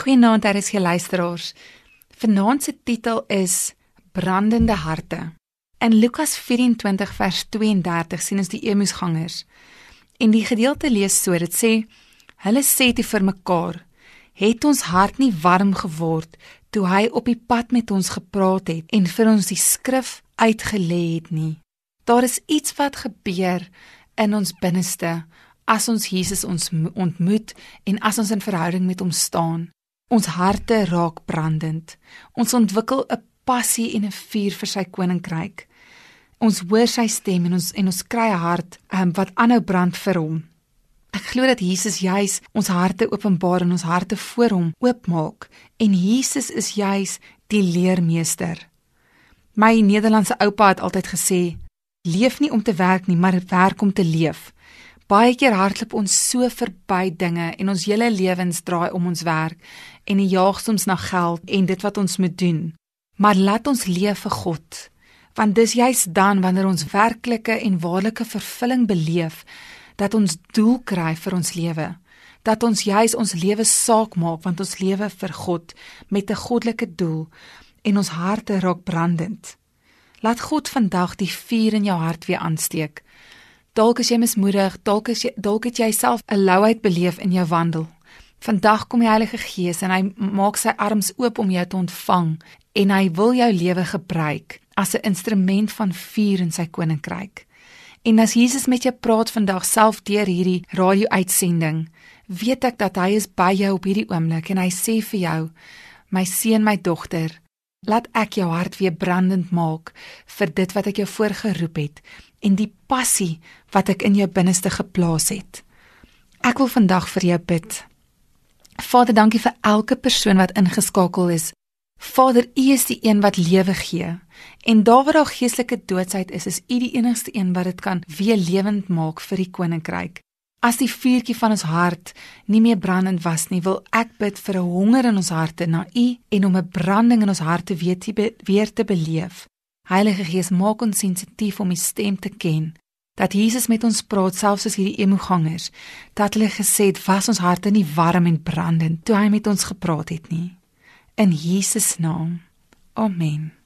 Goeienaand, daar is jy luisteraars. Vanaand se titel is Brandende harte. In Lukas 24 vers 32 sien ons die emusgangers. En die gedeelte lees so: Dit sê: Hulle sê te vir mekaar: Het ons hart nie warm geword toe hy op die pad met ons gepraat het en vir ons die skrif uitgelê het nie? Daar is iets wat gebeur in ons binneste as ons Jesus ons ontmoet en as ons in verhouding met hom staan. Ons harte raak brandend. Ons ontwikkel 'n passie en 'n vuur vir sy koninkryk. Ons hoor sy stem en ons en ons kry 'n hart um, wat aanhou brand vir hom. Ek glo dat Jesus juis ons harte openbaar en ons harte voor hom oopmaak en Jesus is juis die leermeester. My Nederlandse oupa het altyd gesê: "Leef nie om te werk nie, maar werk om te leef." Baie keer hardloop ons so verby dinge en ons hele lewens draai om ons werk en die jaag soms na geld en dit wat ons moet doen. Maar laat ons leef vir God, want dis juis dan wanneer ons werklike en waarlike vervulling beleef dat ons doel kry vir ons lewe, dat ons juis ons lewe saak maak want ons lewe vir God met 'n goddelike doel en ons harte raak brandend. Laat God vandag die vuur in jou hart weer aansteek. Dalk is jy mismoedig, dalk is jy dalk het jy self 'n louheid beleef in jou wandel. Vandag kom die Heilige Gees en hy maak sy arms oop om jou te ontvang en hy wil jou lewe gebruik as 'n instrument van vuur in sy koninkryk. En as Jesus met jou praat vandag self deur hierdie radio-uitsending, weet ek dat hy is by jou op hierdie oomblik en hy sê vir jou: "My seun, my dogter, laat ek jou hart weer brandend maak vir dit wat ek jou voorgeroep het en die passie wat ek in jou binneste geplaas het. Ek wil vandag vir jou bid. Vader, dankie vir elke persoon wat ingeskakel is. Vader, U is die een wat lewe gee. En daar waar daar geestelike doodsheid is, is U die enigste een wat dit kan weer lewend maak vir die koninkryk. As die vuurtjie van ons hart nie meer brandend was nie, wil ek bid vir 'n honger in ons harte na U en om 'n branding in ons harte weer te weer te beleef. Heilige Gees, maak ons sensitief om U stem te ken. Dat Jesus met ons praat selfs as hierdie emogangers, dat hulle gesê het, "Was ons harte nie warm en brandend toe hy met ons gepraat het nie?" In Jesus naam. Amen.